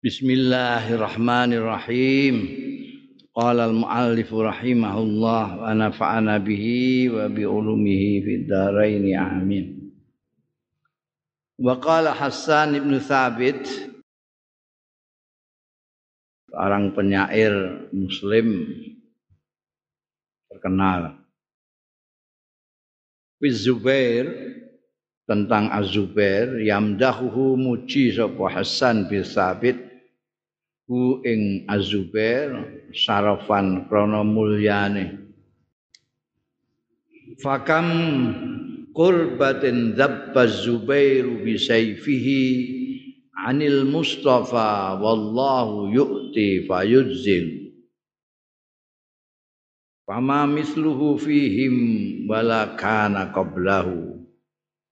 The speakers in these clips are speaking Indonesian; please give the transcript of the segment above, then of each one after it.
Bismillahirrahmanirrahim. Qala al-muallif rahimahullah wa nafa'ana bihi wa bi ulumihi fid dharain amin. Wa qala Hasan ibn Thabit seorang penyair muslim terkenal. Fi Zubair tentang Az-Zubair yamdahuhu muji sapa Hasan bin Thabit hu ing azubair sarafan krana mulyane. Fakam qurbatin dzabba zubairu bi sayfihi anil mustafa wallahu yu'ti fayudzil fama misluhu fihim wala kana qablahu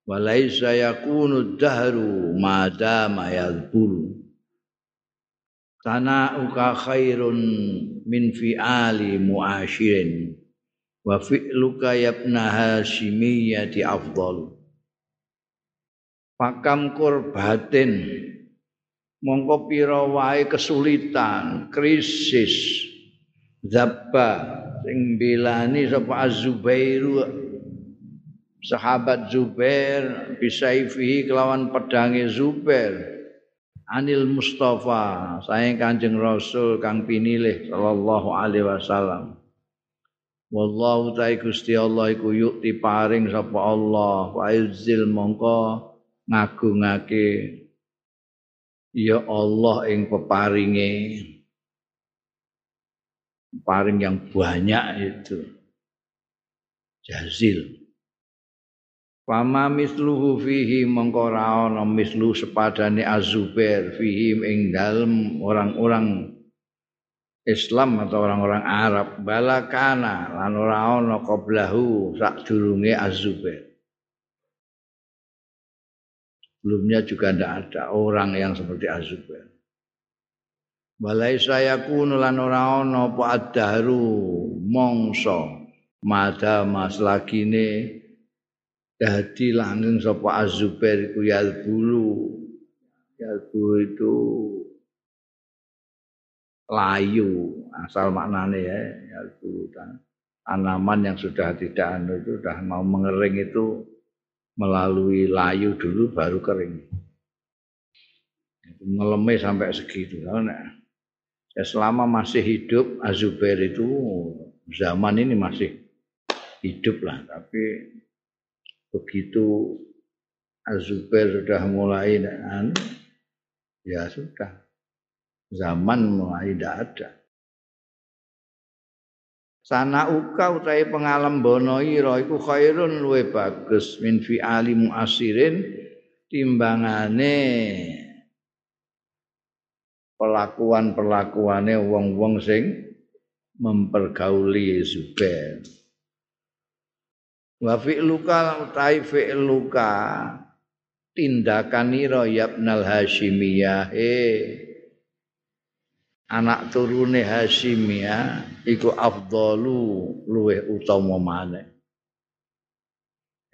walaysa yakunu dahru madama yadhkuru sana'uka khairun min fi'ali mu'ashirin. Wa fi'luka yabna hashimiyyati afdal. Pakam kurbatin. Mongko pira wae kesulitan krisis. Zabba sing bilani sapa az-zubairu. Sahabat Zubair bisaifihi kelawan pedange Zubair anil Mustafa saya kanjeng Rasul kang pinilih sallallahu alaihi wasallam. Wallahu ta'ala Gusti Allah iku yukti paring sapa Allah wa izil mongko ngagungake. Ya Allah ing peparinge. Paring yang banyak itu. Jazil Fama misluhu fihi ana mislu sepadane Azubair fihi ing dalem orang-orang Islam atau orang-orang Arab balakana lan ora ana qablahu sadurunge Azubair. Sebelumnya juga tidak ada orang yang seperti Azubair. Walai saya kunu lan ora ana apa adharu mongso madama selagine dadi langgeng sapa azubair iku yalbulu. Yalbulu itu layu asal maknane ya yalbulu tanaman yang sudah tidak anu itu sudah mau mengering itu melalui layu dulu baru kering. Ngeleme sampai segitu nah, ya selama masih hidup Azubair itu zaman ini masih hidup lah tapi begitu Azubair sudah mulai dan ya sudah. Zaman mulai tidak ada. Sana uka utai pengalam bono ira iku khairun luwe bagus. Min fi ali muasirin timbangane pelakuan-pelakuane wong-wong sing mempergauli Zubair wa fi'luka utai fi'luka tindakanira yabnal hasyimiyah anak turune hasyimiyah iku afdalu luweh utama maneh.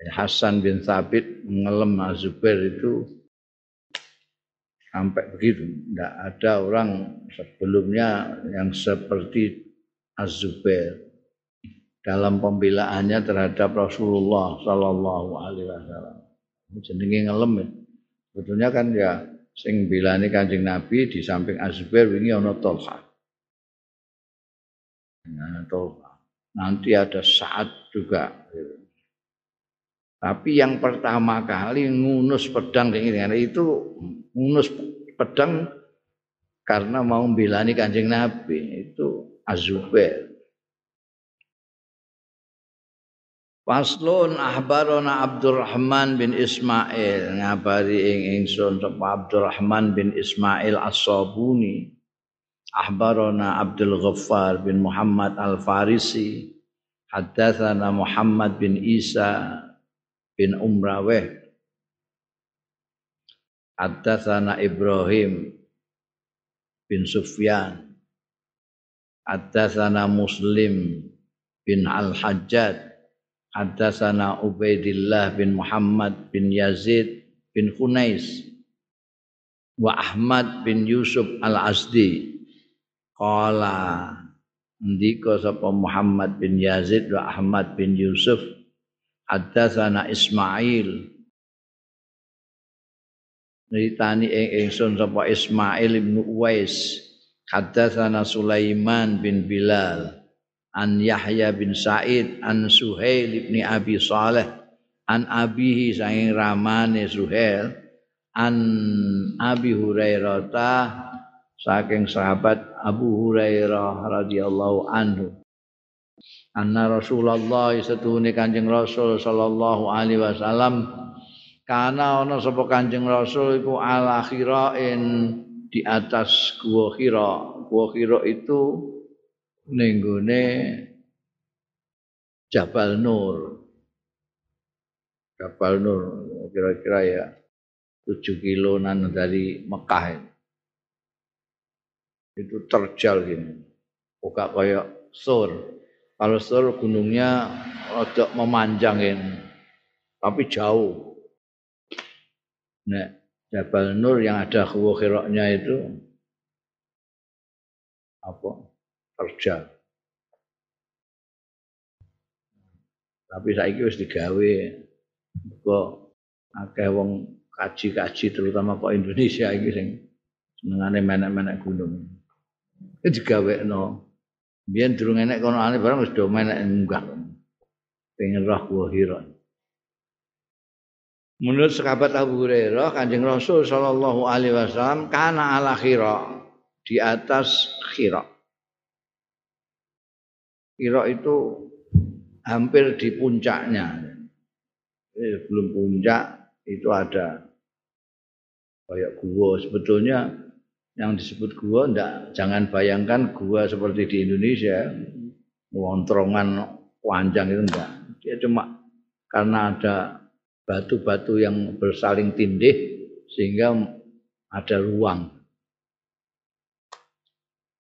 Hasan bin Thabit ngelem Zubair itu sampai begitu. Tidak ada orang sebelumnya yang seperti Az-Zubair dalam pembelaannya terhadap Rasulullah Sallallahu Alaihi Wasallam. Jenenge ngelem ya. Kan ya sing bilani kanjeng Nabi di samping Azubair wingi ana Tolha. Nah, Tolha. Nanti ada saat juga. Tapi yang pertama kali ngunus pedang itu ngunus pedang karena mau bilani kanjeng Nabi itu Azubair. Faslun ahbarona Abdurrahman bin Ismail. Ngabari ing ingsun sapa Abdurrahman bin Ismail As-Sabuni. Ahbarona Abdul Ghaffar bin Muhammad Al-Farisi. Haddatsana Muhammad bin Isa bin Umraweh haddatsana Ibrahim bin Sufyan. Haddatsana Muslim bin Al-Hajjaj Haddatsana Ubaidillah bin Muhammad bin Yazid bin Khunais wa Ahmad bin Yusuf Al-Asdi qala ndika sapa Muhammad bin Yazid wa Ahmad bin Yusuf haddatsana Ismail. Ritani ing ingsun sapa Ismail bin Uwais haddatsana Sulaiman bin Bilal an Yahya bin Said an Suhail bin Abi Saleh an abihi saking ramane Suhail an Abi Hurairah saking sahabat Abu Hurairah radhiyallahu anhu anna Rasulullah satune Kanjeng Rasul sallallahu alaihi wasallam Karena ana sapa Kanjeng Rasul iku ala khirain di atas gua khira. Gua khira itu ning Jabal Nur. Jabal Nur kira-kira ya 7 kilonan dari Mekah ini. Itu terjal gini. Buka kayak sur. Kalau sur gunungnya agak memanjang ini. Tapi jauh. Nek Jabal Nur yang ada khiroknya itu apa? Terjal. Tapi saiki wis digawe kok akeh wong kaji-kaji terutama kok Indonesia iki sing senengane menek-menek gunung. Iki digawekno. Biyen durung enek kono ane barang wis do menek enggak. Pengen roh gua hiron. Menurut sahabat Abu Hurairah, Kanjeng Rasul sallallahu alaihi wasallam kana ala khira, di atas khira. Khira itu hampir di puncaknya. belum puncak itu ada kayak gua sebetulnya yang disebut gua ndak jangan bayangkan gua seperti di Indonesia wontrongan panjang itu enggak dia cuma karena ada batu-batu yang bersaling tindih sehingga ada ruang.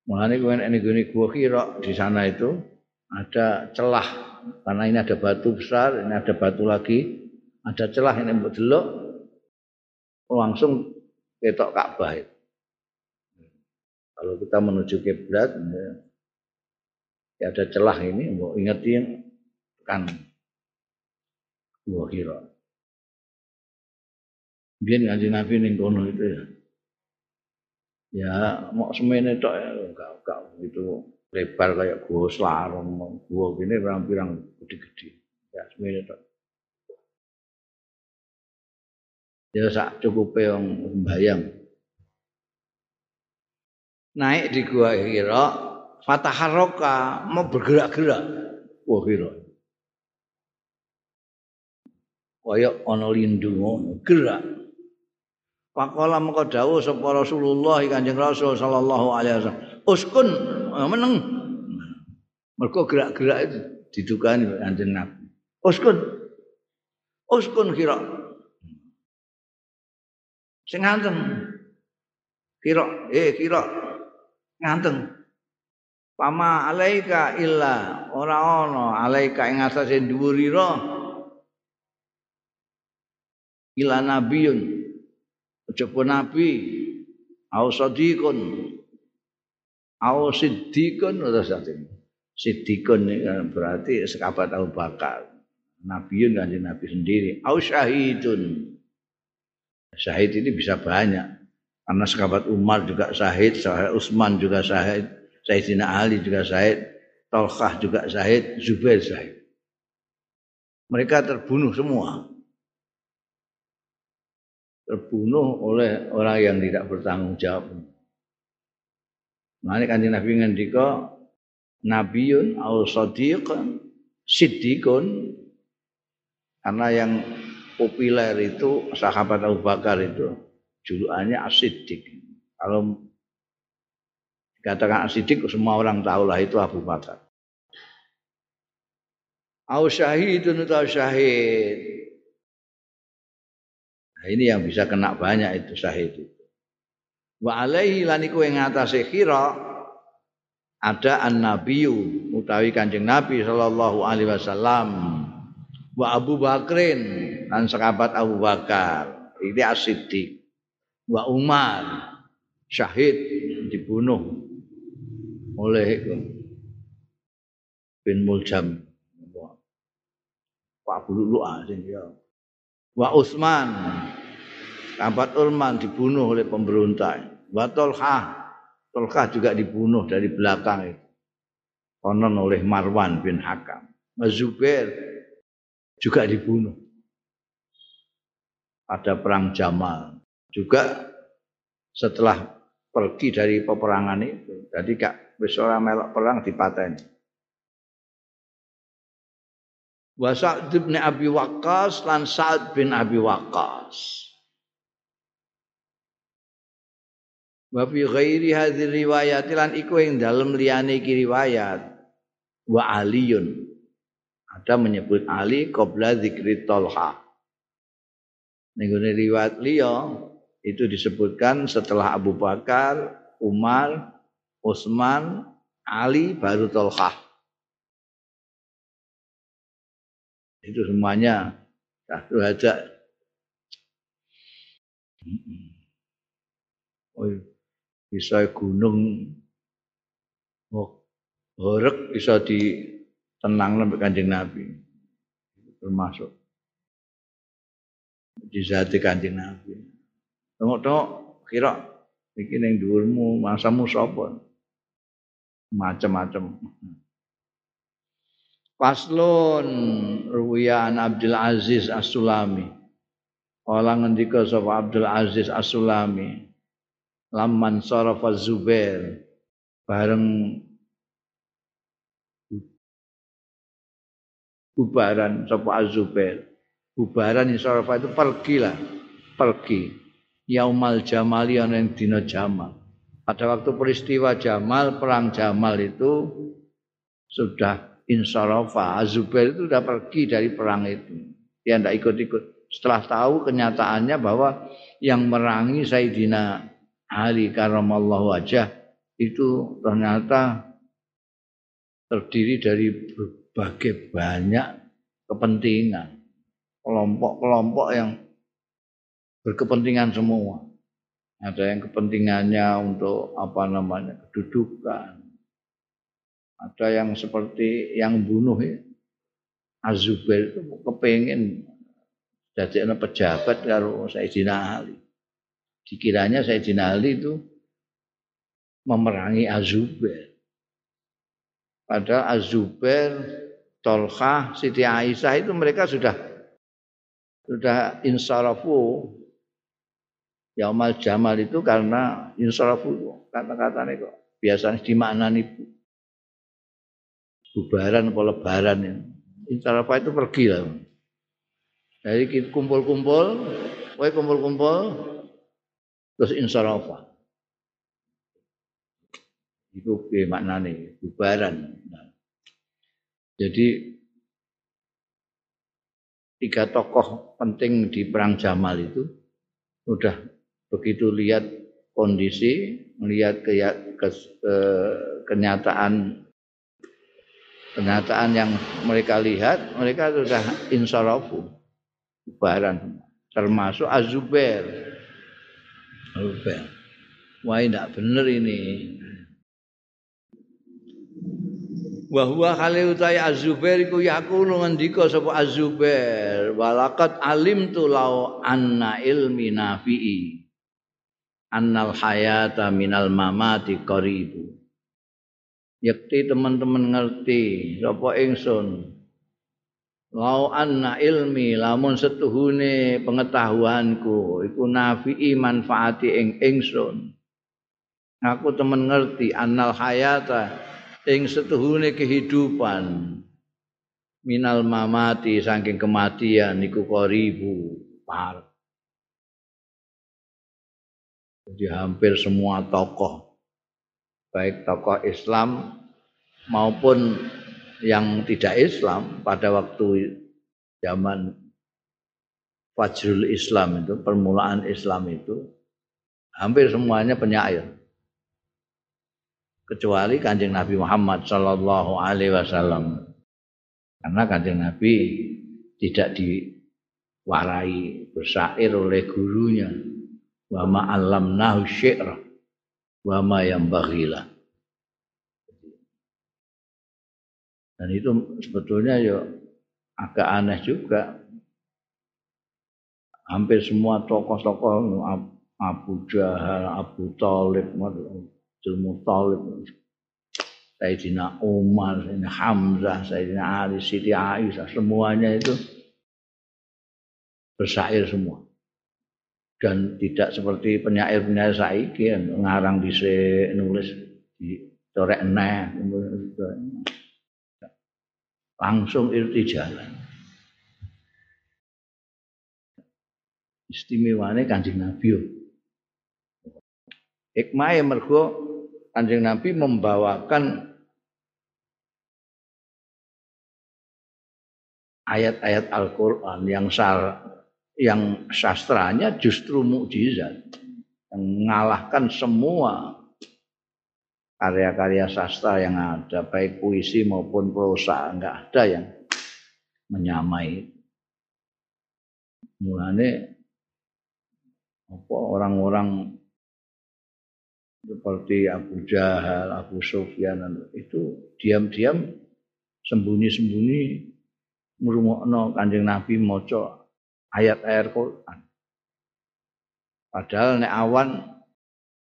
Mulane kowe nek gua kira di sana itu ada celah karena ini ada batu besar, ini ada batu lagi, ada celah ini mbok delok langsung ketok Ka'bah. Kalau kita menuju kiblat ya ada celah ini, mau ingetin kan gua kira. Biar ngaji Nabi ning kono itu ya. Ya mau semene tok ya enggak enggak gitu lebar kayak gua selarong, gua gini pirang-pirang gede-gede. Ya semene tok. Ya sak cukupe wong sembayang. Naik di gua Hira, fataharroka mau bergerak-gerak. Gua Hira. Kaya ana lindu ngono, gerak. Pakola mengko dawuh sapa Rasulullah Kanjeng Rasul sallallahu alaihi wasallam. Uskun eh, meneng. Mergo gerak-gerak itu didukani Kanjeng Nabi. Uskun. Uskun kira. Sing. Kira, eh kira. Nganteng. Pama alaika illa ora ana alaika ing atase dhuwurira ila nabiyun Coba nabi au sadiqun au siddiqun atau satin. Siddiqun kan berarti sekabat Abu Bakar. Nabiun kan Nabi sendiri. Au syahidun. Syahid ini bisa banyak. Karena sekabat Umar juga syahid, syahid Utsman juga syahid, Sayyidina Ali juga syahid, Tolkah juga syahid, Zubair syahid. Mereka terbunuh semua terbunuh oleh orang yang tidak bertanggung jawab. Mane kanjeng Nabi ngendika nabiyun au sadiq siddiqun karena yang populer itu sahabat Abu Bakar itu julukannya As-Siddiq. Kalau dikatakan As-Siddiq semua orang tahu lah itu Abu Bakar. Au syahidun atau syahid Nah, ini yang bisa kena banyak itu syahid itu. Wa alaihi laniku yang ngatasi khira ada an-nabiyyu utawi Kanjeng Nabi sallallahu alaihi wasallam wa Abu Bakrin dan sahabat Abu Bakar. Ini as wa Umar syahid dibunuh oleh bin Muljam Pak Bulu sing ya wa Utsman Kabat Ulman dibunuh oleh pemberontak wa Tolha Tolha juga dibunuh dari belakang itu konon oleh Marwan bin Hakam Zubair juga dibunuh pada perang Jamal juga setelah pergi dari peperangan itu. Jadi kak wis ora melok perang dipateni. Wa Sa'd bin Abi Waqqas lan Sa'd bin Abi Waqqas. Wa fi ghairi hadhihi riwayat lan iku ing dalem liyane iki riwayat wa Aliun. Ada menyebut Ali qabla dzikri Talha. Ning riwayat liya itu disebutkan setelah Abu Bakar, Umar, Utsman, Ali baru Tolkah. Itu semuanya satu aja. Bisa gunung oh, horek bisa ditenang sampai kanjeng Nabi termasuk di kanjeng Nabi. Tengok-tengok kira iki ning dhuwurmu masamu sapa? Macam-macam. Paslon Ruwiyan Abdul Aziz As-Sulami. Kala ngendika sapa Abdul Aziz As-Sulami. Laman sarafa Zubair bareng bubaran sapa Az-Zubair. Bubaran sarafa itu pergilah, pergi yaumal jamali ana yang dina jamal. Pada waktu peristiwa Jamal, perang Jamal itu sudah insarafa. Zubair itu sudah pergi dari perang itu. Dia tidak ikut-ikut. Setelah tahu kenyataannya bahwa yang merangi Sayyidina Ali karamallahu wajah itu ternyata terdiri dari berbagai banyak kepentingan. Kelompok-kelompok yang berkepentingan semua. Ada yang kepentingannya untuk apa namanya kedudukan. Ada yang seperti yang bunuh ya. Azubair itu kepengen jadi pejabat kalau Sayyidina Ali. Dikiranya Sayyidina Ali itu memerangi Azubair. Padahal Azubair, Tolkah, Siti Aisyah itu mereka sudah sudah insarafu Yaumal Jamal itu karena insarafu kata-katanya kok biasanya dimaknani bubaran atau lebaran ya. Insarafu itu pergi lah. Jadi kumpul-kumpul, kowe kumpul-kumpul terus insarafa. Itu maknane bubaran. Nah, jadi tiga tokoh penting di perang Jamal itu sudah begitu lihat kondisi, melihat ke, ke, ke, kenyataan kenyataan yang mereka lihat, mereka sudah insarafu bubaran termasuk Azubair. Azubair. Wah, tidak benar ini. wa huwa khali utai az-zubair iku yakunu ngendika sapa az-zubair walakat alimtu lau anna ilmi nafi'i annal hayata minal mamati qaribu yakti teman-teman ngerti sapa ingsun lau anna ilmi lamun setuhune pengetahuanku iku nafi'i manfaati ing ingsun. Aku temen ngerti annal hayata ing setuhune kehidupan. Minal mamati saking kematian iku qaribu par. Jadi hampir semua tokoh, baik tokoh Islam maupun yang tidak Islam pada waktu zaman Fajrul Islam itu, permulaan Islam itu, hampir semuanya penyair. Kecuali kanjeng Nabi Muhammad Sallallahu Alaihi Wasallam. Karena kanjeng Nabi tidak diwarai bersair oleh gurunya wa ma allamnahu syi'ra wa ma yambaghilah dan itu sebetulnya ya agak aneh juga hampir semua tokoh-tokoh Abu Jahal, Abu Talib, Abdul Muttalib, Sayyidina Umar, Sayyidina Hamzah, Sayyidina Ali, Siti Aisyah, semuanya itu bersair semua. Dan tidak seperti penyair-penyair saiki ngarang di nulis di corek neh langsung jalan. Istimewane Kanjeng Nabi. Hikmah mergo Kanjeng Nabi membawakan ayat-ayat Al-Qur'an yang sar yang sastranya justru mukjizat yang mengalahkan semua karya-karya sastra yang ada baik puisi maupun prosa enggak ada yang menyamai mulane apa orang-orang seperti Abu Jahal, Abu Sufyan itu diam-diam sembunyi-sembunyi ngrungokno Kanjeng Nabi maca ayat-ayat Quran. Padahal nek awan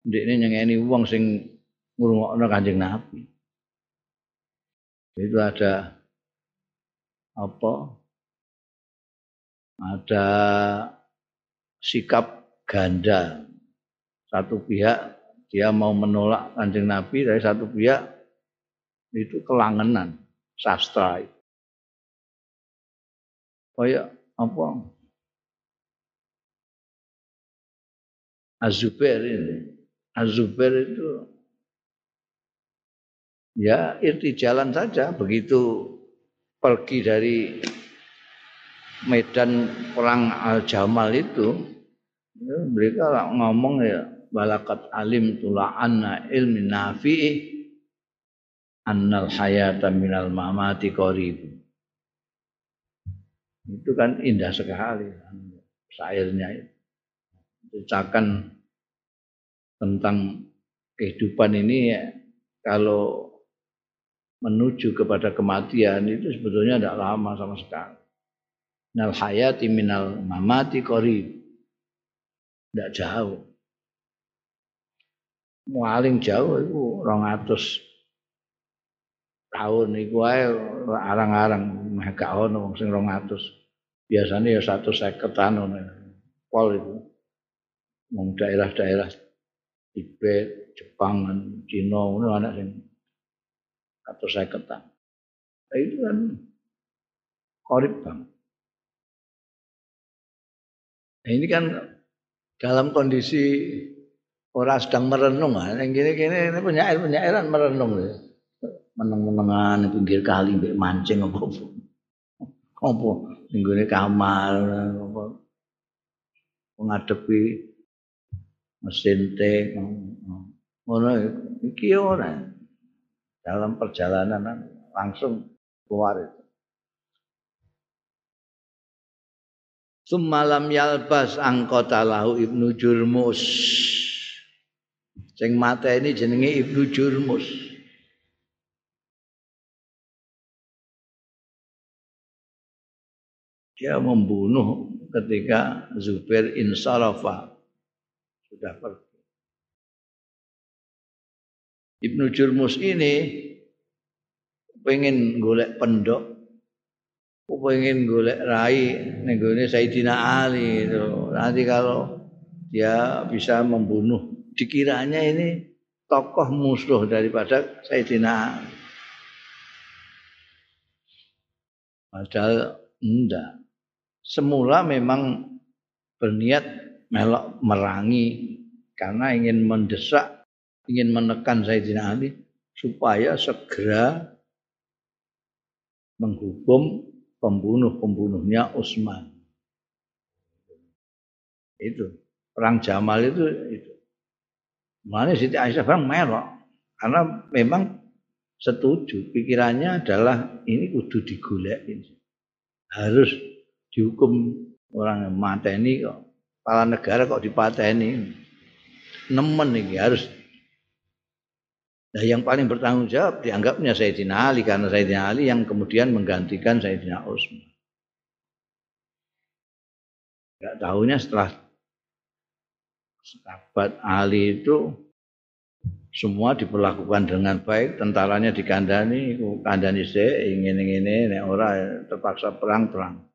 ndekne nyengeni wong sing ngrungokno Kanjeng Nabi. Itu ada apa? Ada sikap ganda. Satu pihak dia mau menolak kanjeng Nabi dari satu pihak itu kelangenan sastra. Kayak apa? Azubair ini. Azubair itu ya irti jalan saja. Begitu pergi dari medan perang Al Jamal itu ya, mereka ngomong ya balakat alim tula anna ilmi nafi'i annal hayata minal mamati qarib itu kan indah sekali syairnya ceritakan tentang kehidupan ini ya, kalau menuju kepada kematian itu sebetulnya tidak lama sama sekali. Nal hayati minal mamati qarib. Tidak jauh. Paling jauh itu 200 tahun. Iku wae arang-arang. Gak ono wong sing 200 biasanya ya 150 tahun pol itu. Wong daerah-daerah Tibet, Jepang, Cina ngono anak sing 150 tahun nah, itu kan korip bang nah, ini kan dalam kondisi Orang sedang merenung ah. Yang gini-gini ini penyair-penyairan merenung. Meneng-menengan pinggir kali mbek mancing apa apa. Apa ini kamar apa. Mengadepi mesin teh ngono iki ora. Dalam perjalanan langsung keluar itu. Summalam yalbas angkotalahu ibnu Jurmus. Sing mata ini jenenge Ibnu Jurmus. Dia membunuh ketika Zubair insarafa sudah pergi. Ibnu Jurmus ini pengen golek pendok, pengen golek rai nenggone Sayyidina Ali itu. Nanti kalau dia bisa membunuh dikiranya ini tokoh musuh daripada Sayyidina Padahal enggak. Semula memang berniat melok merangi karena ingin mendesak, ingin menekan Sayyidina Ali supaya segera menghukum pembunuh-pembunuhnya Utsman. Itu perang Jamal itu itu. Mana Siti Aisyah bang melok karena memang setuju pikirannya adalah ini kudu digolek harus dihukum orang yang mata ini kok kepala negara kok dipateni. Nemen ini harus Nah, yang paling bertanggung jawab dianggapnya Sayyidina Ali karena Sayyidina Ali yang kemudian menggantikan Sayyidina Utsman. Gak tahunya setelah sahabat Ali itu semua diperlakukan dengan baik, tentaranya dikandani, kandani se ingin ingin nek ora terpaksa perang-perang.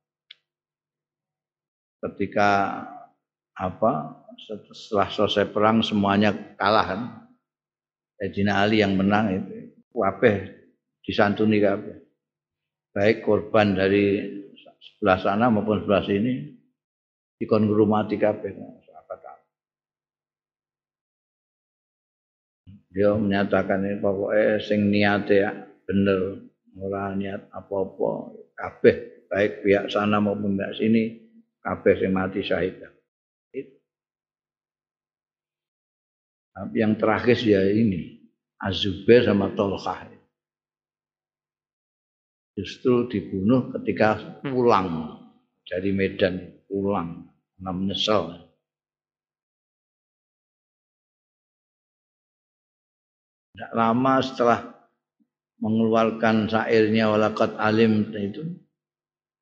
Ketika apa setelah selesai perang semuanya kalah Sayyidina Ali yang menang itu kabeh disantuni kabeh. Baik korban dari sebelah sana maupun sebelah sini dikon ngurmati kabeh Dia menyatakan ini pokoknya sing ya bener ora niat apa-apa kabeh baik pihak sana maupun pihak sini kabeh sing mati syahid. Tapi yang terakhir ya ini, Azubair sama Tolkah. Justru dibunuh ketika pulang dari Medan, pulang, karena menyesal. Tidak lama setelah mengeluarkan syairnya walakat alim itu,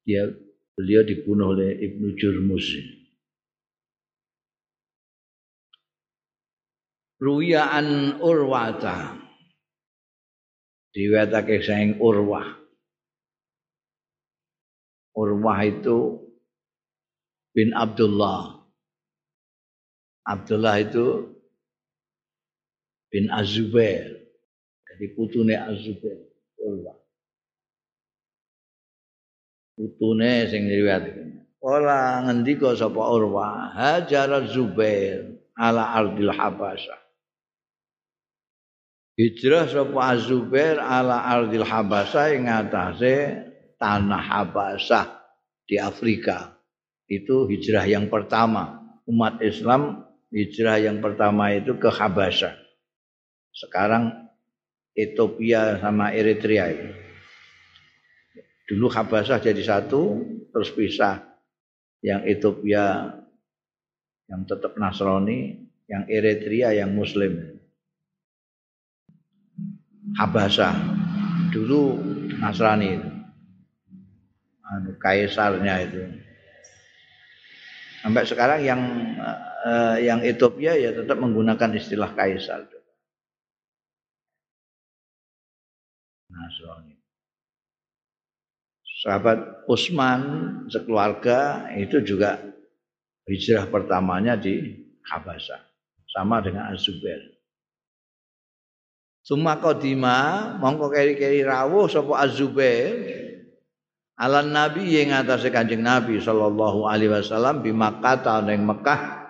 dia beliau dibunuh oleh Ibnu Jurmus. Ruya an Urwata. Diwetake saing Urwah. Urwah itu bin Abdullah. Abdullah itu bin Azubair. Jadi putune Azubair. Urwah. Putune sing riwayat. Ora ngendika sapa Urwah, hajar Zubair ala ardil Habasyah. Hijrah sapa Azubair ala ardil Habasah ing atase tanah Habasah di Afrika. Itu hijrah yang pertama. Umat Islam hijrah yang pertama itu ke Habasah. Sekarang Ethiopia sama Eritrea. Dulu Habasah jadi satu, terus pisah. Yang Ethiopia yang tetap Nasrani, yang Eritrea yang Muslim. Habasa. Dulu Nasrani itu. Anu, kaisarnya itu. Sampai sekarang yang uh, yang Ethiopia ya tetap menggunakan istilah kaisar. Nasrani. Sahabat Utsman sekeluarga itu juga hijrah pertamanya di Habasa. Sama dengan Az-Zubair. Suma kodima mongko keri-keri rawuh sapa Az-Zubair ala nabi yang atase Kanjeng Nabi sallallahu alaihi wasallam di Makkah ning Mekah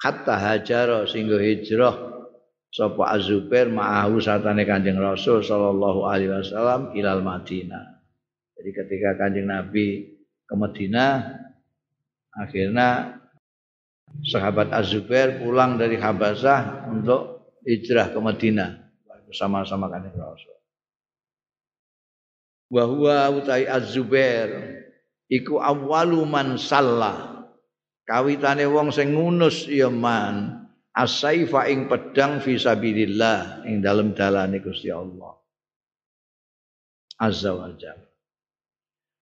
hatta hajar singgo hijrah sapa Az-Zubair ma'ahu satane Kanjeng Rasul sallallahu alaihi wasallam ilal Madinah. Jadi ketika Kanjeng Nabi ke Madinah akhirnya sahabat Az-Zubair pulang dari Habasah untuk hijrah ke Madinah bersama-sama kanjeng Rasul. Wa huwa utai Az-Zubair iku awwalu man salla. Kawitane wong sing ngunus ya man asaifa ing pedang fi sabilillah ing dalem dalane Gusti Allah. Azza wa Jalla.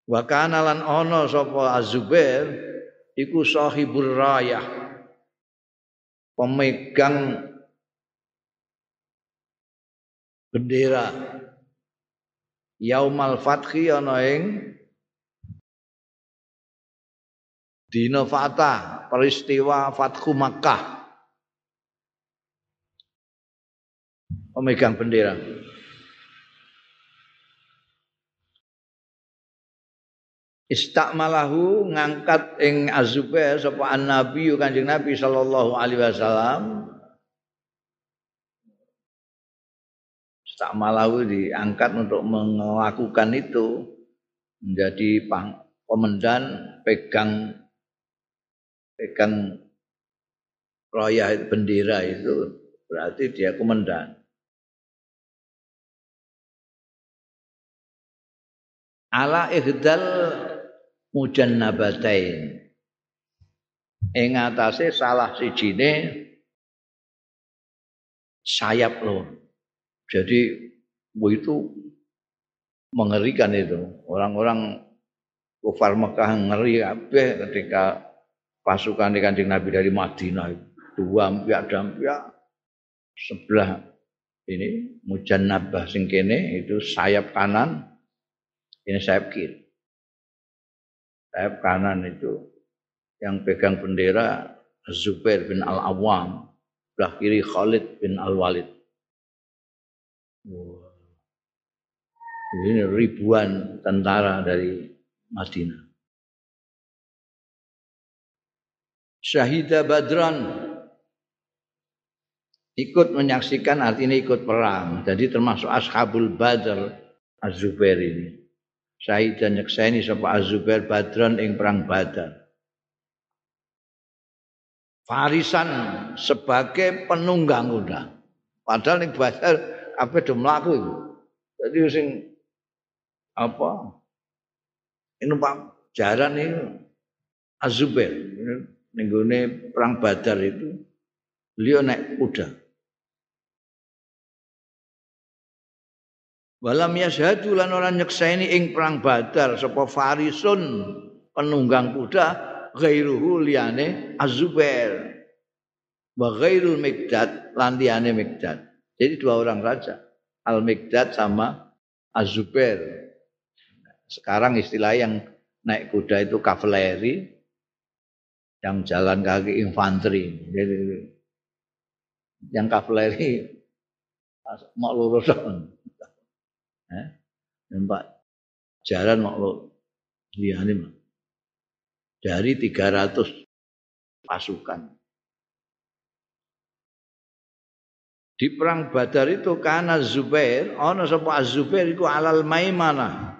Wa kana lan ana sapa Az-Zubair iku sahibur rayah pemegang bendera Yaumal Fathi ana ing dina Fatah, peristiwa Fathu Makkah. Pemegang bendera. Istakmalahu ngangkat ing Azubair sapa an-nabi Kanjeng Nabi sallallahu alaihi wasallam tak malau diangkat untuk melakukan itu menjadi komandan pegang pegang roya bendera itu berarti dia komandan. Ala ihdal mujannabatain. ing atase salah sijine sayap lor. Jadi itu mengerikan itu. Orang-orang kufar Mekah ngeri kabeh ketika pasukan di Kanjeng Nabi dari Madinah dua pihak dan pihak sebelah ini mujannabah sing kene itu sayap kanan ini sayap kiri. Sayap kanan itu yang pegang bendera Zubair bin Al-Awwam sebelah kiri Khalid bin Al-Walid ini ribuan tentara dari Madinah Syahida Badran ikut menyaksikan artinya ikut perang. Jadi termasuk ashabul badr Az-Zubair ini. Syahid dan nyekseni sapa Az-Zubair badran ing perang badar. Farisan sebagai penunggang kuda. Padahal ning badar apa do mlaku iku. Jadi sing apa? Ini Pak jaran ini Az-Zubair. Ning perang badar itu beliau naik kuda. Walam yashhadu lan ora nyekseni ing perang Badar sapa Farisun penunggang kuda ghairuhu liyane Az-Zubair. Wa ghairul Mikdad lan liyane. Jadi dua orang raja, Al-Mikdad sama Az-Zubair. Sekarang istilah yang naik kuda itu kavaleri, yang jalan kaki infanteri. Jadi yang kavaleri mau lurus Eh? Nampak jalan liyane mah. Dari 300 pasukan. Di perang Badar itu karena Zubair, ana sapa Az-Zubair iku alal maimana.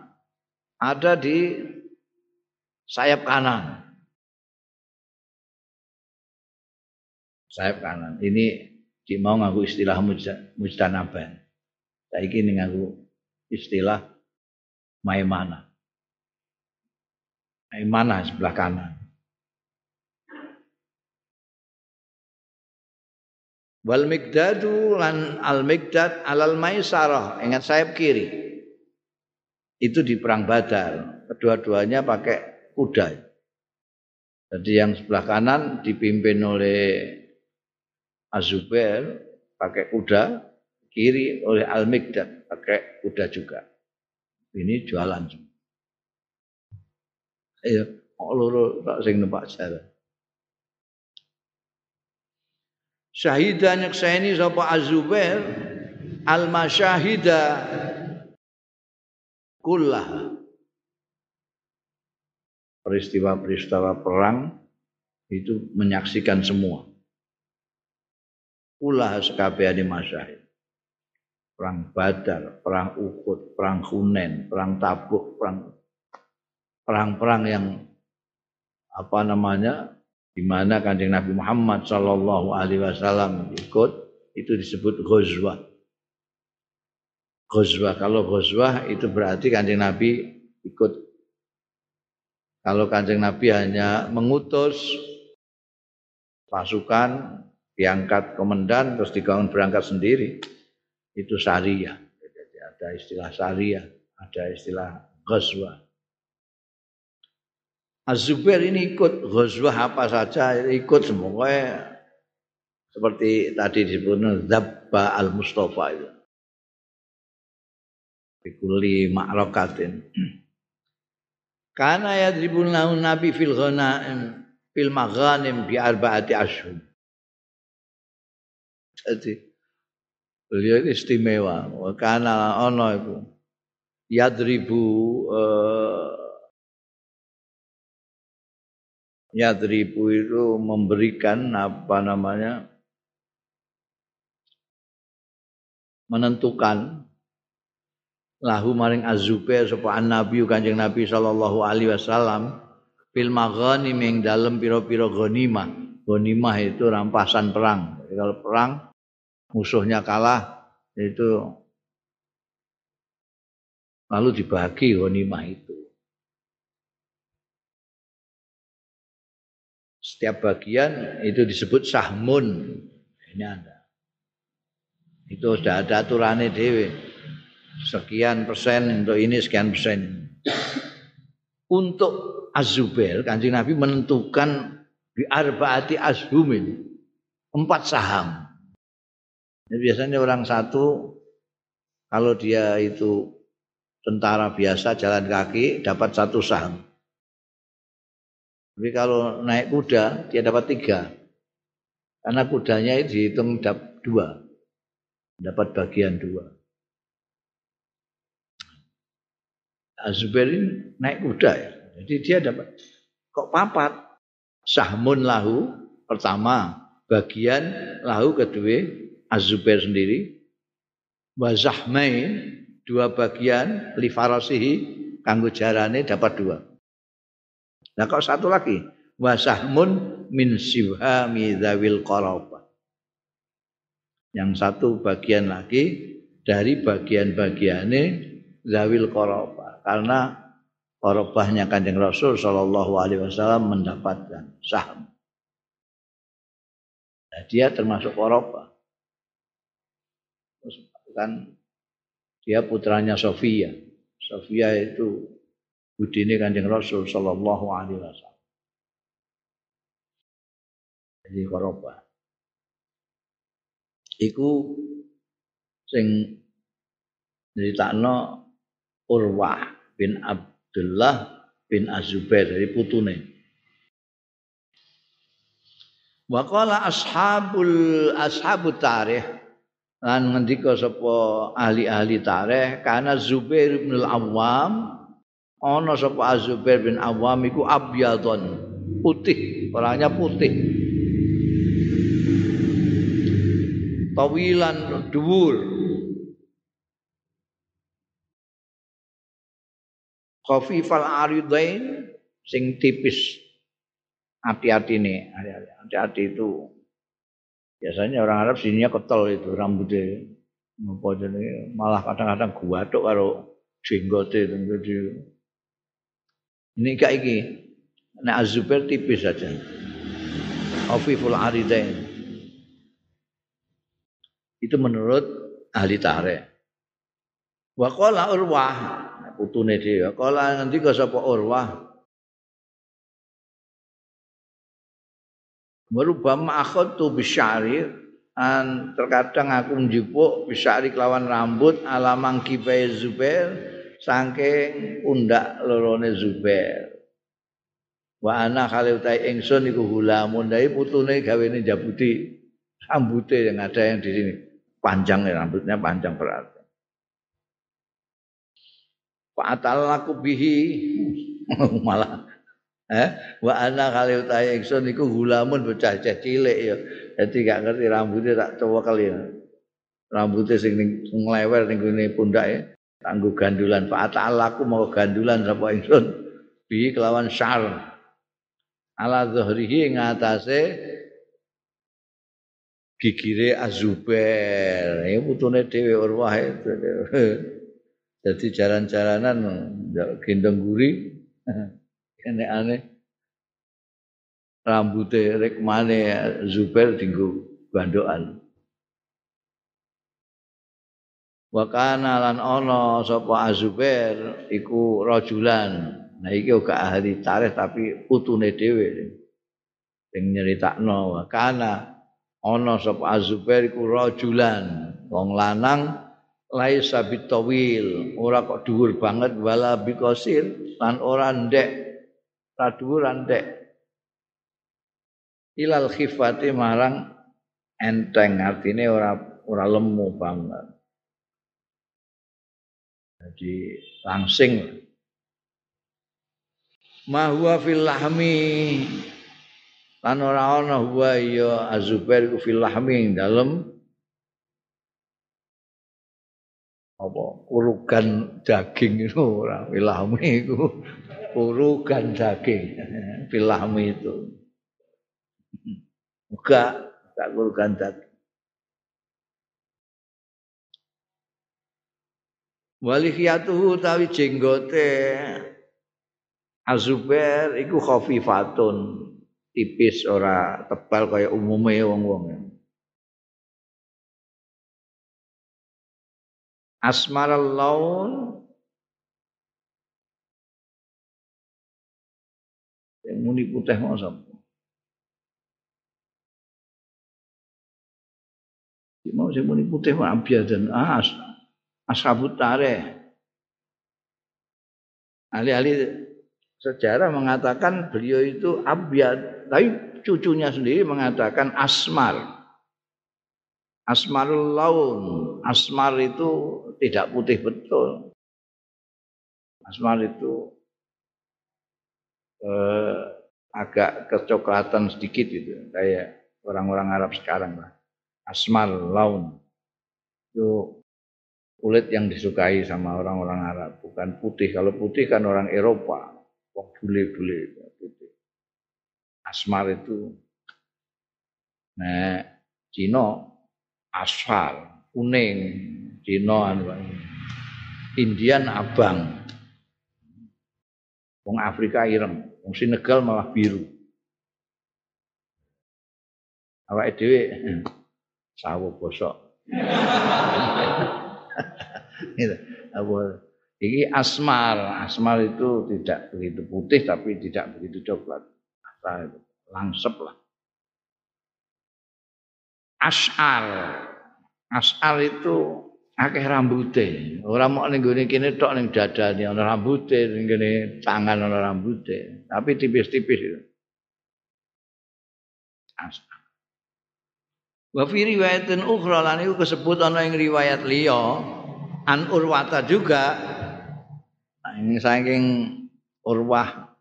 Ada di sayap kanan. Sayap kanan. Ini di mau ngaku istilah mujtanaban. Saiki ning ngaku istilah maimana. Maimana sebelah kanan. Wal migdadu lan al migdad alal maisarah ingat sayap kiri. Itu di perang Badar. Kedua-duanya pakai kuda. Jadi yang sebelah kanan dipimpin oleh Azubair pakai kuda, kiri oleh Al-Mikdad pakai kuda juga. Ini jualan. Ayo, kok loro tak sing numpak jalan. Syahida nyekseni sapa Azubair al-masyahida kullah. Peristiwa-peristiwa perang itu menyaksikan semua. Kullah sekabehane masyahid perang Badar, perang Uhud, perang Hunen, perang Tabuk, perang perang-perang yang apa namanya di mana kanjeng Nabi Muhammad Shallallahu Alaihi Wasallam ikut itu disebut ghazwah. Ghazwah kalau ghazwah itu berarti kanjeng Nabi ikut. Kalau kanjeng Nabi hanya mengutus pasukan diangkat komandan terus dibangun berangkat sendiri itu syariah. Jadi ada istilah syariah, ada istilah ghazwah. Az-Zubair ini ikut ghazwah apa saja, ikut semuanya seperti tadi disebut Zabba al-Mustafa itu. Bikuli ma'rakatin. Karena ya dribun nabi fil ghanaim fil maghanim bi arba'ati ashhur. Jadi Beliau istimewa. Karena ono itu yadribu uh, yadribu itu memberikan apa namanya menentukan lahu maring azubair sapa nabi kanjeng nabi sallallahu alaihi wasallam fil maghanim ing dalem pira-pira ghanimah ghanimah itu rampasan perang Jadi kalau perang musuhnya kalah itu lalu dibagi ghanimah itu. Setiap bagian itu disebut sahmun. Ini ada. Itu sudah ada aturannya dewi. Sekian persen untuk ini, sekian persen. Untuk Azubair, kanjeng Nabi menentukan bi arbaati azhumin. Empat saham. Jadi biasanya orang satu kalau dia itu tentara biasa jalan kaki dapat satu saham. Tapi kalau naik kuda dia dapat tiga. Karena kudanya itu dihitung dapat dua. Dapat bagian dua. Azubair ini naik kuda ya. Jadi dia dapat kok papat. Sahmun lahu pertama, bagian lahu kedua Azubair sendiri. Wazahmain dua bagian li farasihi kanggo jarane dapat dua. Nah kok satu lagi wasahmun min sibhami dzawil qarabah. Yang satu bagian lagi dari bagian-bagiannya zawil qarabah karena qarabahnya Kanjeng Rasul sallallahu alaihi wasallam mendapatkan saham. Nah, dia termasuk qarabah. kan dia putranya Sofia. Sofia itu budine Kanjeng Rasul sallallahu alaihi wasallam. Jadi koroba. Iku sing nyeritakno Urwah bin Abdullah bin Azubair dari putune. Wa qala ashabul ashabut tarikh lan ngendika sapa ahli-ahli tarikh karena Zubair bin Al-Awwam ana sapa Azubair bin Awam iku abyadon putih orangnya putih. Tawilan dhuwur. Khafifal aridain sing tipis. Hati-hati nih hati-hati itu. Biasanya orang Arab sininya ketel itu rambutnya. Malah kadang-kadang guaduk karo jenggote itu ini kayak iki. Nek Azubair tipis saja. Afiful Aridain. Itu menurut ahli tarikh. Wa qala Urwah, putune dhewe. Qala nanti kok sapa Urwah? Merubah akhadtu bisyari an terkadang aku njupuk bisyari kelawan rambut alamang kibai Zubair saking pundak lorone Zubair. Wa ana kale utai ingsun iku hulamun dai putune gawene jabuti rambute yang ada yang di sini. Panjang ya rambutnya panjang berarti. Fa'atallaku bihi malah eh wa ana kali utai ingsun iku hulamun bocah cilik ya. Dadi gak ngerti rambutnya tak coba kali ya. Rambutnya sing nglewer ning gone pundake kanggo gandulan fa ta'alaku mau gandulan sapa ingsun bi kelawan syar. Ala zuhrihi ngatasé gigire azubair. Ya putune dhewe urwah itu. Jadi jalan-jalanan gendong guri. Ini aneh rambutnya rek mana Zubair tinggu bandoan wa kana lan ana sapa Azubair iku rajulan. Nah iki uga ahli tarikh tapi putune dhewe. Sing nyeritakno wa kana ana sapa Azubair iku rajulan. Wong lanang laisa bitawil. Ora kok dhuwur banget wala bikosir lan ora ndek. Ra dhuwur ndek. Ilal khifati marang enteng artine ora ora lemu banget Jadi langsing. Ma huwa fil lahmi. Lan ora ana huwa ya azubair ku fil lahmi dalem. Apa? Urugan daging itu ora fil lahmi iku. Urugan daging. Fil lahmi itu. Buka tak urugan daging walihiyatuhu tawi jenggote Azubair iku khafifatun tipis ora tebal kaya umume wong-wong. Asmaral laun yang muni putih mau sapa? Mau sing muni putih as ashabut tareh. Ahli-ahli sejarah mengatakan beliau itu abyad, tapi cucunya sendiri mengatakan asmar. Asmarul laun, asmar itu tidak putih betul. Asmar itu eh, agak kecoklatan sedikit itu, kayak orang-orang Arab sekarang lah. Asmar laun itu kulit yang disukai sama orang-orang Arab, bukan putih. Kalau putih kan orang Eropa, wong bule-bule putih. Asmar itu nah Cina asfal, kuning, Cina anu Indian abang. Wong Afrika ireng, wong Senegal malah biru. Awake dhewe sawo bosok. Gitu. Ini asmar, asmar itu tidak begitu putih tapi tidak begitu coklat. Asal langsep lah. As'ar, as'ar itu akeh rambute. Ora mau ning gone kene tok ning dadane ana rambute, ning tangan ana rambute, tapi tipis-tipis itu. As'ar. Wa fi riwayatin ukhra lan iku kesebut ana ing riwayat liya. An Urwata juga. Ini saking Urwah.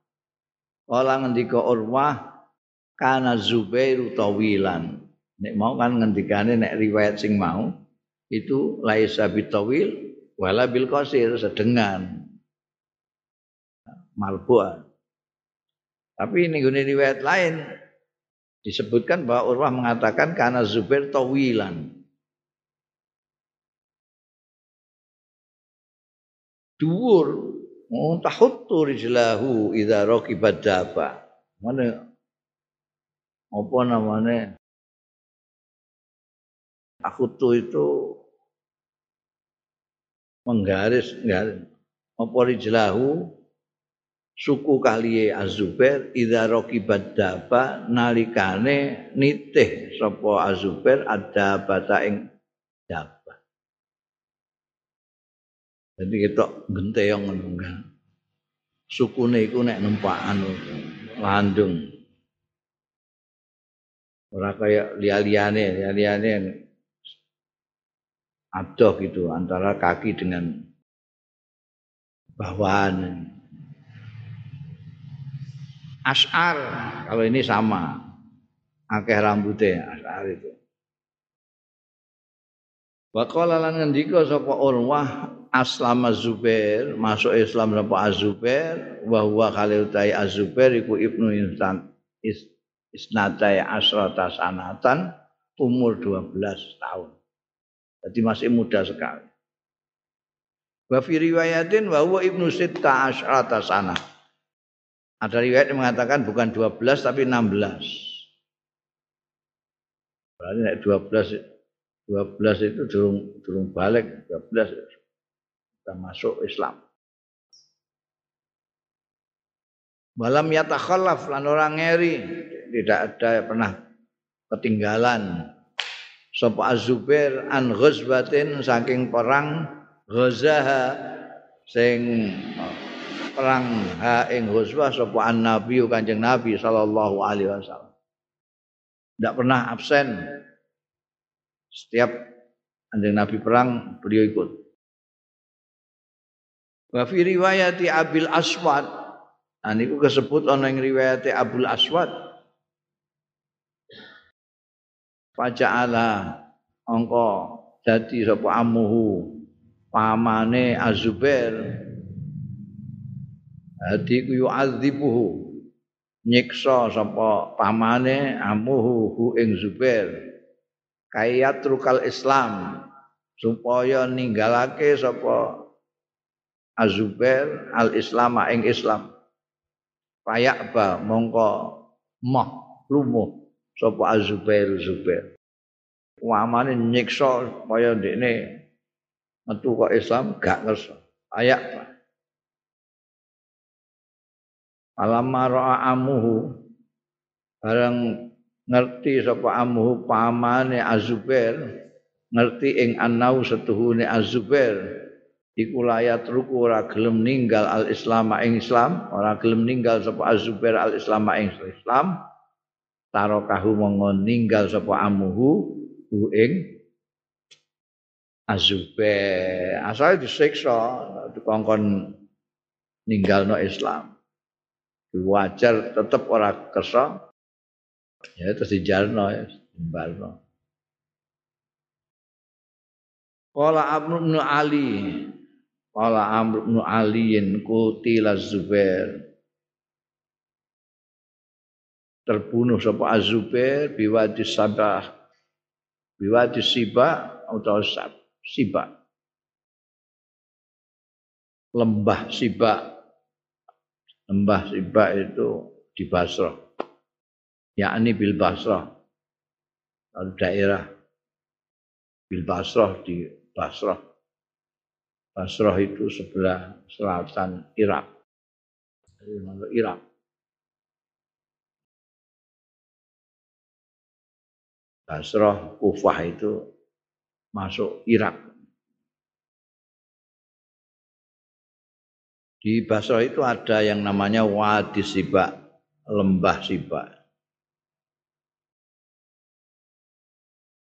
Kala ngendika Urwah kana Zubair tawilan. Nek mau kan ngendikane nek riwayat sing mau itu laisa bitawil wala bil qasir sedengan. Malbuan tapi ini gune riwayat lain disebutkan bahwa Urwah mengatakan karena Zubair tawilan dhuwur Oh, tahuttu rijlahu idza raqibat daba. Mana apa namanya? Akhutu itu menggaris garis apa rijlahu suku kaliye Azubair idza raqibat daba nalikane nitih sapa Azubair ada bata ing daba. Jadi kita genteyong ngono kan. Sukune iku nek numpak anu landung. Ora kaya liya-liyane, liya-liyane adoh gitu antara kaki dengan bawahan. As'ar kalau ini sama. Akeh rambutnya as'ar itu. Wa qala lan ngendika sapa Urwah aslama Zubair masuk Islam sapa Azubair wa huwa khalil tai Azubair iku ibnu insan is, isnatai asrata sanatan umur 12 tahun. Jadi masih muda sekali. Wa fi riwayatin wa huwa ibnu sitta asrata sana. Ada riwayat yang mengatakan bukan 12 tapi 16. Berarti 12 12 itu durung durung balik 12 sudah masuk Islam. Malam yatakhallaf lan orang ngeri tidak ada pernah ketinggalan sapa Az-Zubair an ghazwatin saking perang ghazaha sing perang ha ing ghazwah sapa nabi kanjeng nabi sallallahu alaihi wasallam. Tidak pernah absen setiap anjing Nabi perang beliau ikut. Wa fi riwayati Abil Aswad. Nah niku kesebut ana ing riwayate Abul Aswad. Faja'ala angka dadi sapa amuhu pamane Azubair. Dadi ku yu'adzibuhu. Nyiksa sapa pamane amuhu hu ing Zubair. Kayat rukal Islam. Supaya ninggalake sapa Azubair al Islam ing Islam. Payak ba mongko moh lumuh sapa Azubair Zubair. Wamane nyiksa kaya ndekne metu kok Islam gak ngersa. Ayak Alamma ra'a amuhu. Bareng ngerti sapa amuhu pamane Azubair ngerti ing anau setuhune Azubair. Iku layat ruku ora gelem ninggal al Islam ing Islam ora gelem ninggal sapa Azubair al Islam ing Islam. Tarokahu monggo ninggal sapa amuhu hu ing azube asal disiksa dikongkon ninggalno Islam wajar tetep ora kersa. Ya terus dijarno ya dimbalno. Qala Amr bin Ali. Qala Amr bin Ali kutila Zubair. Terbunuh sapa Azubair biwadi Sabah. Biwadi Siba atau Siba. Lembah Siba lembah Siba itu di Basrah. Yakni bil Basrah. Lalu daerah bil Basrah di Basrah. Basrah itu sebelah selatan Irak. Irak. Basrah, Kufah itu masuk Irak. Di Basrah itu ada yang namanya Wadi Siba, lembah Siba.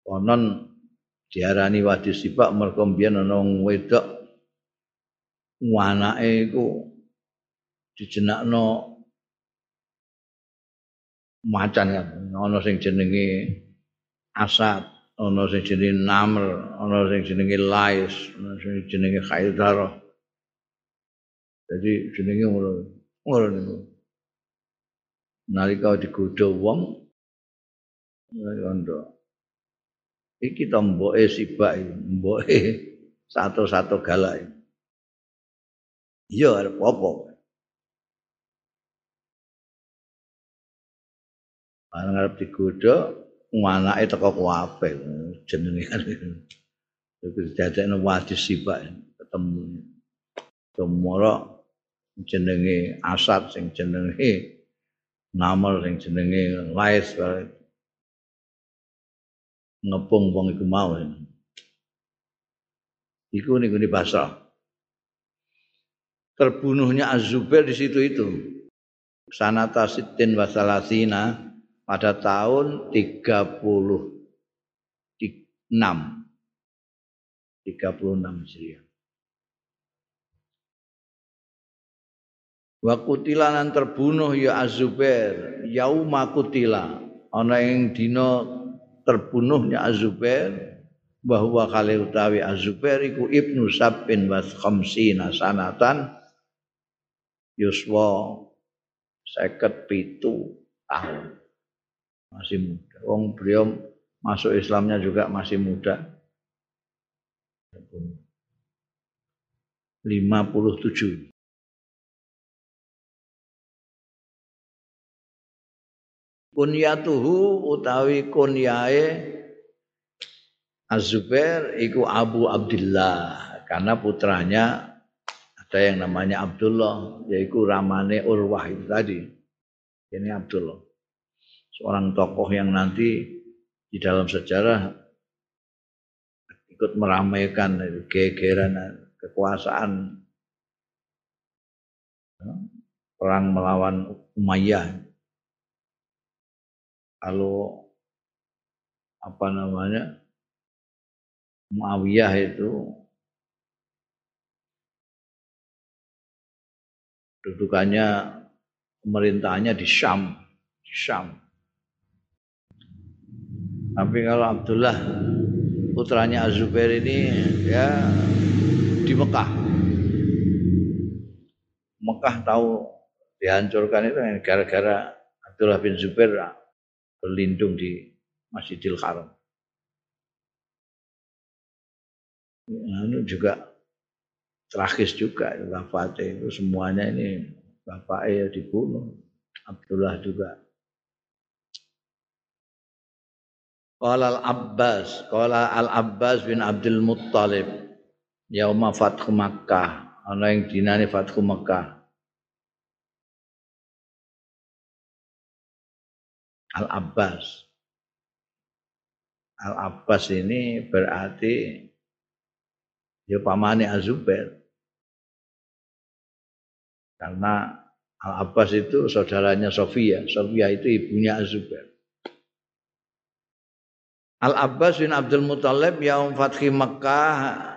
Konon diarani Wadi Siba mergo mbiyen ana wedok anake iku dijenakno macan kan ana sing jenenge Asad, ana sing jenenge Namr, ana sing jenenge Lais, ana sing jenenge Khaidar. Jadi jenenge ngono. Ngono niku. Nalika digodha wong ngono. Iki to mboke sibak mboke satu-satu galak. Iya arep apa? Barang arep digodha anake teko kuwape jenenge kan iku dadekno wadi sibak ketemu Tumoro jenenge Asad sing jenenge Namel sing jenenge Lais ngepung wong iku mau. Iku niku di Basrah terbunuhnya Az-Zubair di situ itu. Sanata sitin wasalasina pada tahun 36 36 Hijriah. Wa kutilanan terbunuh ya Azubair yauma kutila ana ing dina terbunuhnya Azubair bahwa kali utawi Azubair iku ibnu Sabbin wa khamsina sanatan yuswa seket pitu tahun masih muda. Wong beliau masuk Islamnya juga masih muda. 57. Kunyatuhu utawi kunyae Az-Zubair iku Abu Abdullah karena putranya ada yang namanya Abdullah yaitu ramane Urwah itu tadi. Ini Abdullah seorang tokoh yang nanti di dalam sejarah ikut meramaikan gegeran kekuasaan perang melawan Umayyah. Kalau apa namanya Muawiyah itu dudukannya pemerintahannya di Syam, di Syam. Tapi kalau Abdullah putranya Azubair ini ya di Mekah. Mekah tahu dihancurkan itu gara-gara Abdullah bin Zubair berlindung di Masjidil Haram. Nah, juga tragis juga wafatnya itu semuanya ini bapaknya dibunuh Abdullah juga Qala al-Abbas, qala al-Abbas bin Abdul Muttalib yauma Fathu Makkah, ana ing dinane Fathu Makkah. Al-Abbas. Al-Abbas ini berarti ya pamane Azubair. Karena Al-Abbas itu saudaranya Sofia. Sofia itu ibunya Azubair. Al-Abbas bin Abdul Muthalib yaum fathi Makkah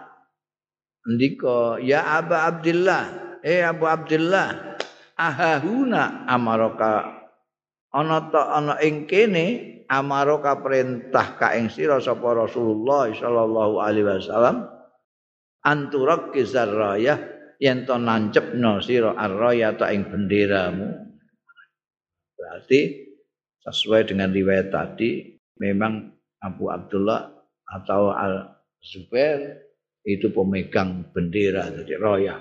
ndika ya Aba Abdullah eh Abu Abdullah ahahuna amaraka ana ta ana ing kene amaraka perintah ka ing sira sapa Rasulullah sallallahu alaihi wasallam anturak kizarraya yen to nancepno sira arraya ta ing benderamu berarti sesuai dengan riwayat tadi memang Abu Abdullah atau Al Zubair itu pemegang bendera jadi roya.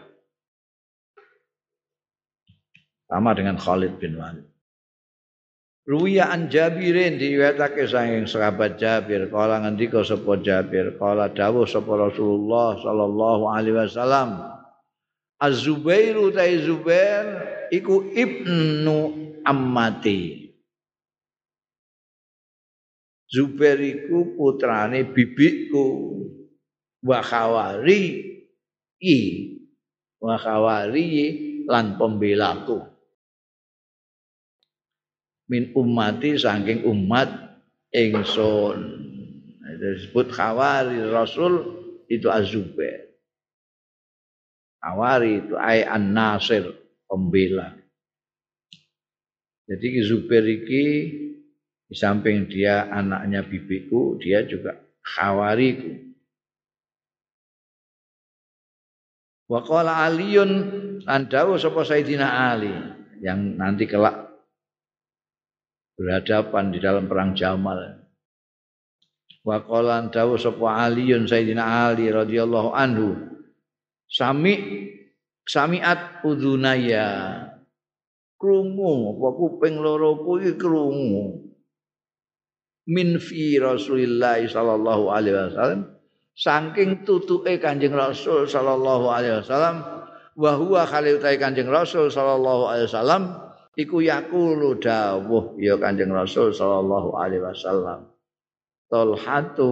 Sama dengan Khalid bin Walid. Ruwiya an Jabirin diriwayatake saking sahabat Jabir. Kala ngendika sapa Jabir? Kala dawuh sapa Rasulullah sallallahu alaihi wasallam Az-Zubairu ta Zubair iku ibnu ammati. Zubair iku putrane bibikku wa khawari i wa khawari lan pembelaku min ummati saking umat ingsun. Itu disebut khawari rasul itu azubair khawari itu ay an nasir pembela. Jadi Zubair iki di samping dia anaknya bibiku, dia juga khawariku. Wa qala Aliun lan dawuh sapa Ali yang nanti kelak berhadapan di dalam perang Jamal. Wa qala dawuh sapa Aliun Sayyidina Ali radhiyallahu anhu sami samiat udunaya krungu apa kuping loro kuwi krungu min fi Rasulillah sallallahu alaihi wasallam saking tutuke Kanjeng Rasul sallallahu alaihi wasallam wa huwa khalifatai Kanjeng Rasul sallallahu alaihi wasallam iku yaqulu dawuh ya Kanjeng Rasul sallallahu alaihi wasallam Talhatu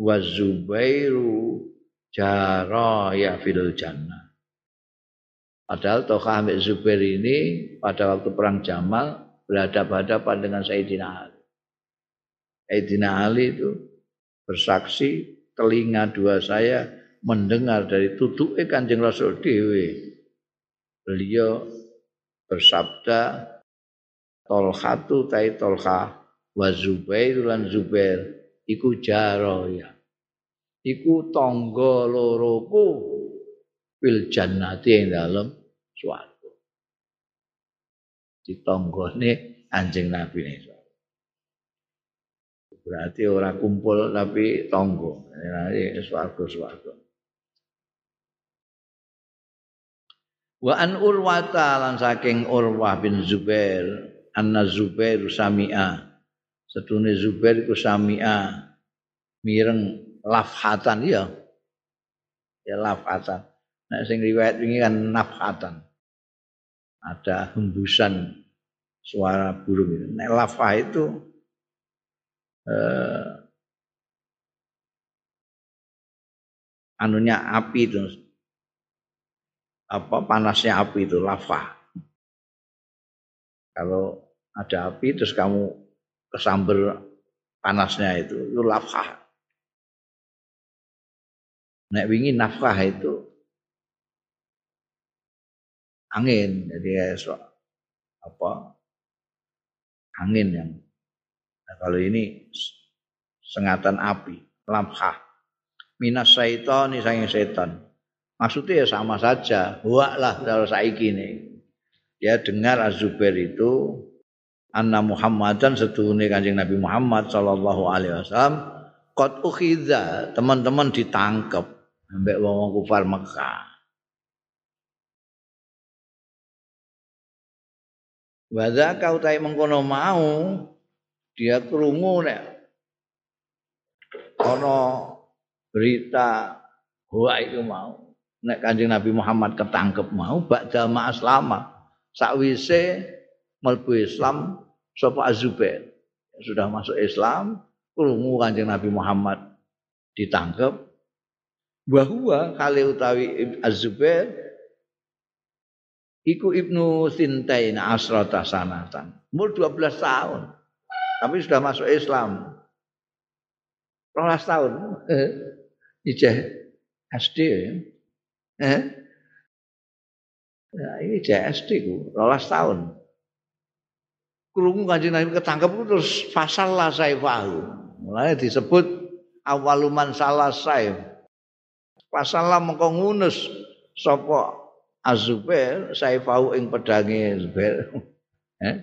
wa Zubairu jaraya fil jannah Padahal Toha Amir Zubair ini pada waktu perang Jamal berhadapan-hadapan dengan Sayyidina Ali. Sayyidina Ali itu bersaksi telinga dua saya mendengar dari tutuke Kanjeng Rasul dewe. Beliau bersabda Tolhatu tai tolha wa Zubair lan Zubair iku jaroya. Iku tangga loroku fil jannati ing dalem swarga. Ditonggone anjing Nabi ini. Berarti orang kumpul tapi tonggo. Ini swarga-swarga. Wa an Urwata lan saking Urwah bin Zubair, anna Zubair sami'a. Setune Zubair iku sami'a mireng lafhatan ya. Ya lafhatan. Nah sing riwayat ini kan nafhatan. Ada hembusan suara burung itu. Nek lafah itu eh, anunya api itu apa panasnya api itu lava kalau ada api terus kamu kesamber panasnya itu itu lava nek wingi nafkah itu angin jadi so, apa angin yang Nah, kalau ini sengatan api, lamhah. Minas syaitan sayang setan. Maksudnya ya sama saja. Huak lah kalau saiki ini. Ya dengar Az-Zubair itu anna Muhammadan setuhune Kanjeng Nabi Muhammad sallallahu alaihi wasallam qad ukhidza teman-teman ditangkep ambek wong kufar Mekah. Wadza kau tai mengkono mau dia kerungu nek ana berita wa iku mau nek Kanjeng Nabi Muhammad ketangkep mau ba'da ma'aslama sakwise mlebu Islam sapa Azubair sudah masuk Islam krungu Kanjeng Nabi Muhammad ditangkep bahwa kali utawi Az-Zubair iku Ibnu Sintain asrata sanatan. Umur 12 tahun. Tapi sudah masuk Islam. 12 tahun. Eh, ijeh SD ya. Eh? Ya, ini JSD ku, 12 tahun. Krungu kanjeng Nabi ketangkep terus fasal lah saifahu. Mulai disebut awaluman salah saif. Pasal lah mengko ngunus sapa Azubair saifahu ing pedange Zubair. Eh?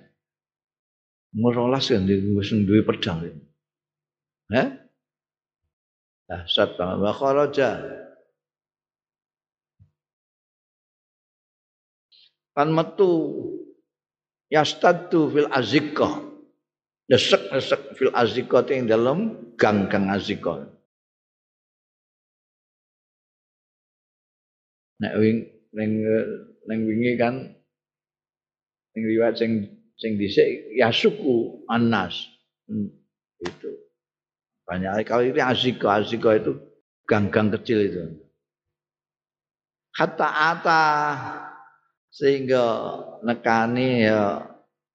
Merolas kan wis pedang. Eh? Dahsyat banget. Wa kharaja kan metu. Yastaddu fil azikah. Desek-desek fil azikah ing dalam gang-gang azikah. Nek wing ning ning wingi kan ning riwayat sing sing dhisik yasuku annas hmm, itu. Banyak kali itu azikah azikah itu gang-gang kecil itu. Hatta ata sehingga nekani ya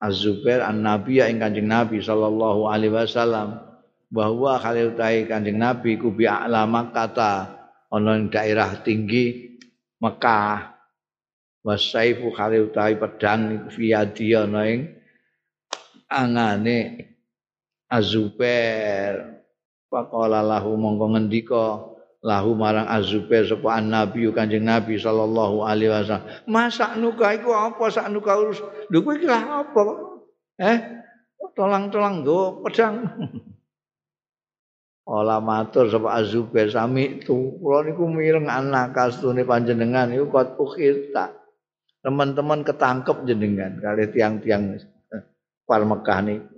Az-Zubair an-Nabi ing Kanjeng Nabi sallallahu alaihi wasallam bahwa khalil tai Kanjeng Nabi ku bi a'la kata ana daerah tinggi Mekah. Wasaifu khalil tai pedang fi dia ana ing angane Az-Zubair. Faqala lahu mongko ngendika lahu marang azubair sapa nabi kanjeng nabi sallallahu alaihi wasallam. Masa nuka iku apa? Sak nuka urus. Lho kowe iki apa? Eh tolang-tolang nggo pedang. Ola matur sapa azubair sami itu kula niku mireng anak kastune panjenengan iku kot ukhirta teman-teman ketangkep jenengan kali tiang-tiang par Mekah niku.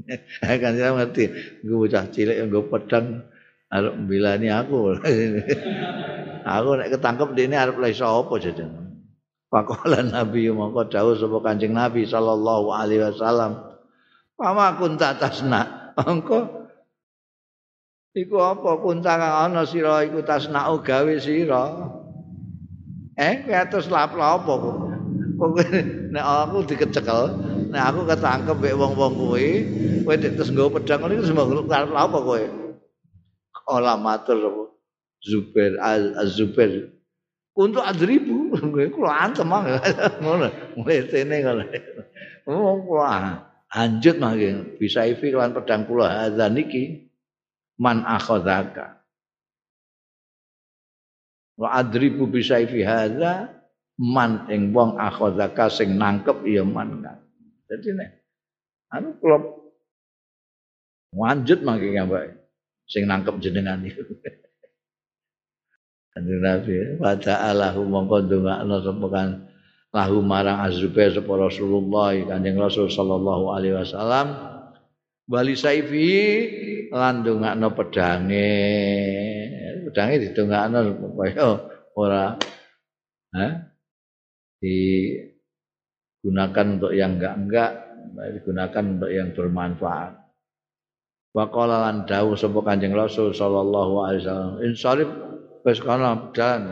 Kan saya ngerti gue bocah cilik gue pedang arep mbilani aku. aku nek ketangkep dene arep lha iso apa jajan. Pakola Nabi mongko dawuh sapa Kanjeng Nabi sallallahu alaihi wasallam. Pama kunta tasna. Engko iku apa kunta kang ana sira iku tasna gawe sira. Eh, kowe terus lap apa kok? Nek aku dikecekel, nek aku ketangkep wong-wong kuwi, kowe terus nggo pedang ngene iku semua lap apa kowe? Olah matur Zubair Az-Zubair untuk adribu. Kula antem ngono. Mletene ngono. Oh kula anjut mangke bisa ifi lan pedang kula. Hadzal niki. Man akhadzaka wa adribu bisa ifi hadza. Man ing wong akhadzaka sing nangkep ya man kan dadi nek anu kula lanjut mangke ngambek sing nangkep jenengan iku. Kanjeng Nabi, wa ta'alahu mongko ndongakno sapa kan lahu marang Azubair sapa Rasulullah Kanjeng Rasul sallallahu alaihi wasallam bali saifi lan ndongakno pedange. Pedange didongakno supaya ora ha digunakan untuk yang enggak-enggak, digunakan untuk yang bermanfaat. Wa qala lan dawuh sapa Kanjeng Rasul sallallahu alaihi wasallam, "Insarif wis kana jalan."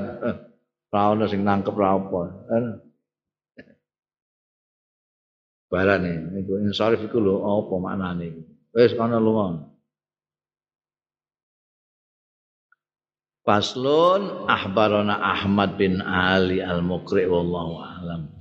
Ora ono sing nangkep ra apa. Barane niku insarif iku lho apa maknane. Wis kana lunga. Faslun ahbarana Ahmad bin Ali al-Muqri wallahu a'lam.